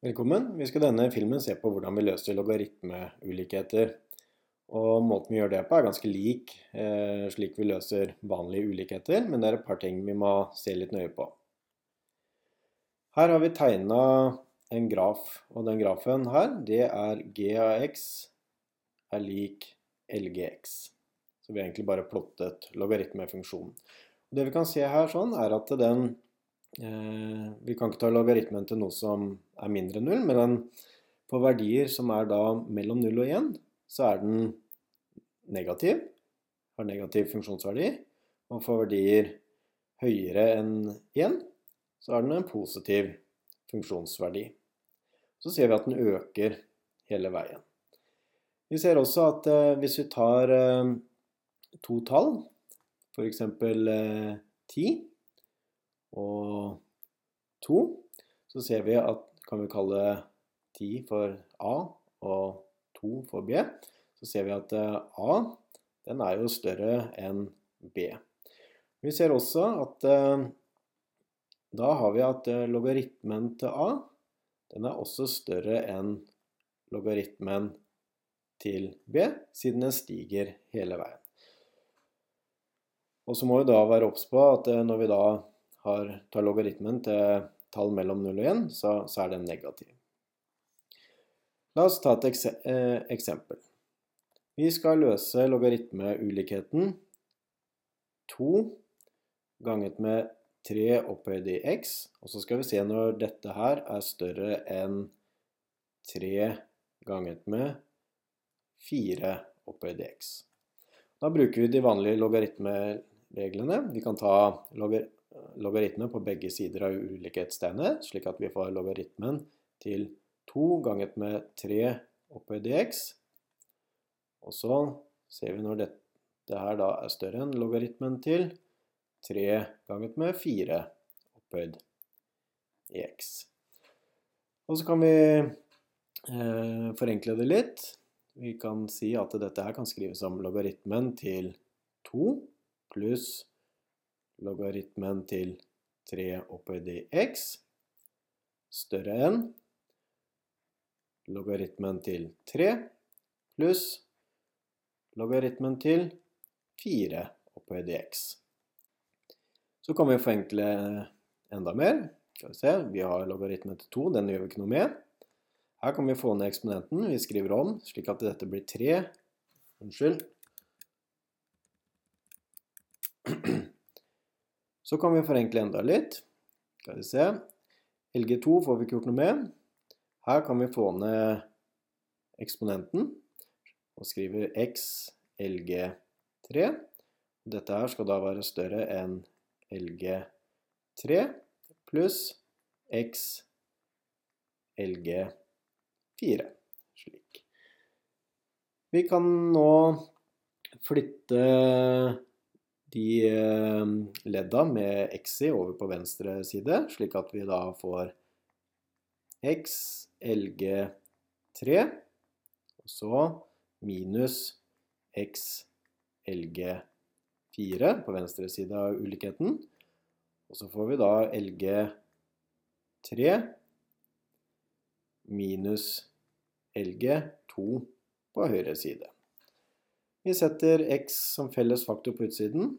Velkommen. Vi skal denne filmen se på hvordan vi løser logaritmeulikheter. Og måten vi gjør det på er ganske lik eh, slik vi løser vanlige ulikheter, men det er et par ting vi må se litt nøye på. Her har vi tegna en graf, og den grafen her, det er g av x er lik lgx. Så vi har egentlig bare plottet logaritmefunksjonen. Det vi kan se her sånn, er at den vi kan ikke ta logaritmen til noe som er mindre enn 0, men den, på verdier som er da mellom 0 og 1, så er den negativ, har negativ funksjonsverdi, og for verdier høyere enn 1, så er den en positiv funksjonsverdi. Så ser vi at den øker hele veien. Vi ser også at eh, hvis vi tar eh, to tall, f.eks. Eh, 10, og 2, så ser vi at kan vi kalle 10 for A og 2 for B, så ser vi at eh, A den er jo større enn B. Vi ser også at eh, da har vi at eh, logaritmen til A den er også større enn logaritmen til B, siden den stiger hele veien. Og så må vi da være obs på at når vi da har, tar logaritmen til tall mellom 0 og 1, så, så er den negativ. La oss ta et eh, eksempel. Vi skal løse logaritmeulikheten 2 ganget med 3 opphøyd i x, og så skal vi se når dette her er større enn 3 ganget med 4 opphøyd i x. Da bruker vi de vanlige logaritmereglene. Vi kan ta logar logaritme på begge sider av ulikhetstegnet, slik at vi får logaritmen til 2 ganget med 3 opphøyd i x. Og så ser vi når dette her da er større enn logaritmen til 3 ganget med 4 opphøyd i x. Og så kan vi eh, forenkle det litt. Vi kan si at dette her kan skrives som logaritmen til 2 pluss logaritmen til 3 opphøyd i x større enn logaritmen til 3 pluss logaritmen til 4 opphøyd i x. Så kan vi forenkle enda mer. Skal vi se, vi har logaritmen til 2, den gjør vi ikke noe med. Her kan vi få ned eksponenten. Vi skriver om slik at dette blir 3. Unnskyld. Så kan vi forenkle enda litt. Skal vi se. LG2 får vi ikke gjort noe med. Her kan vi få ned eksponenten og skrive x LG3. Dette her skal da være større enn LG3 pluss x LG4. Slik. Vi kan nå flytte de eh, ledda med x i over på venstre side, slik at vi da får x lg3, og så minus x lg4 på venstre side av ulikheten. Og så får vi da lg3 minus lg2 på høyre side. Vi setter x som felles faktor på utsiden.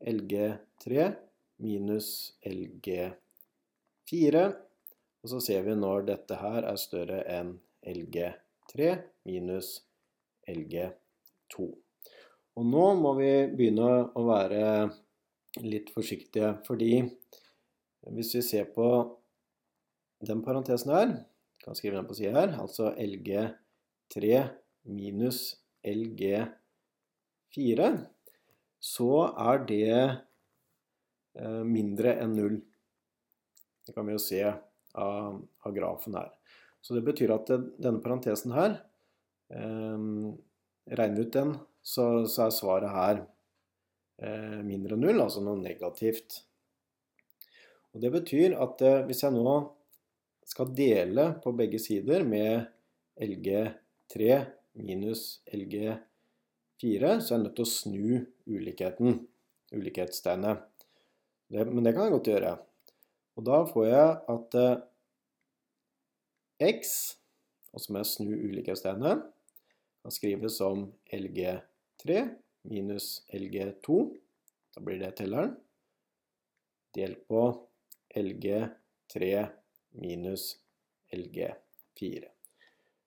LG3 minus LG4. Og så ser vi når dette her er større enn LG3 minus LG2. Og nå må vi begynne å være litt forsiktige, fordi hvis vi ser på den parentesen her, kan skrive den på sida her, altså LG3 minus LG4, så er det eh, mindre enn null. Det kan vi jo se av, av grafen her. Så det betyr at det, denne parentesen her, eh, regner ut den, så, så, er svaret her eh, mindre enn null, altså noe negativt. Og Det betyr at eh, hvis jeg nå skal dele på begge sider med LG3 minus LG4, så er jeg nødt til å snu ulikheten, ulikhetstegnet. Det, men det kan jeg godt gjøre. Og da får jeg at eh, x, og så må jeg snu ulikhetstegnet. Kan skrives som LG3 minus LG2. Da blir det telleren. Delt på LG3 minus LG4.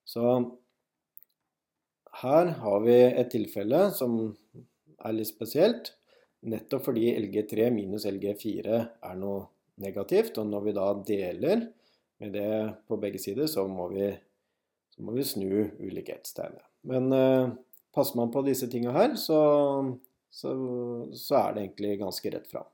Så her har vi et tilfelle som er litt spesielt, nettopp fordi LG3 minus LG4 er noe negativt. Og når vi da deler med det på begge sider, så må vi, så må vi snu ulikhetstegnet. Men eh, passer man på disse tinga her, så, så, så er det egentlig ganske rett fram.